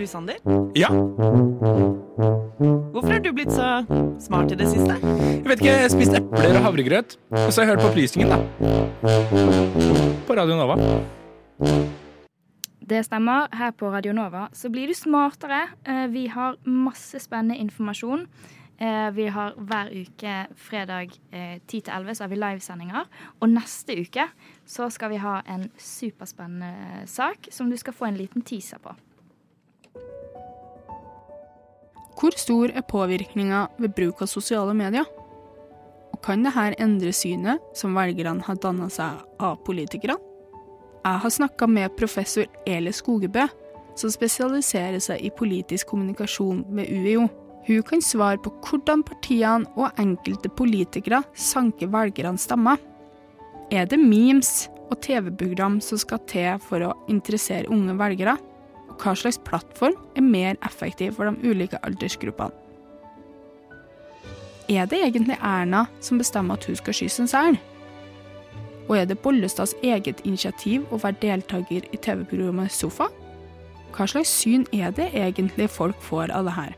Du, Sander? Ja, Hvorfor har du blitt så smart i det siste? jeg vet ikke, jeg spiste epler og havregrøt, og så har jeg hørt på opplysningen, da. På Radio Nova. Det stemmer. Her på Radio Nova så blir du smartere. Eh, Vi har masse spennende informasjon. Eh, Vi har hver uke fredag eh, 10 til 11 så har vi livesendinger. Og neste uke så skal vi ha en superspennende sak som du skal få en liten teaser på. Hvor stor er påvirkninga ved bruk av sosiale medier? Og kan dette endre synet som velgerne har danna seg av politikerne? Jeg har snakka med professor Eli Skogebø, som spesialiserer seg i politisk kommunikasjon ved UiO. Hun kan svare på hvordan partiene og enkelte politikere sanker velgernes stemmer. Er det memes og TV-program som skal til for å interessere unge velgere? Hva slags plattform er mer effektiv for de ulike aldersgruppene? Er det egentlig Erna som bestemmer at hun skal skyte en sel? Og er det Bollestads eget initiativ å være deltaker i TV-programmet Sofa? Hva slags syn er det egentlig folk får av det her?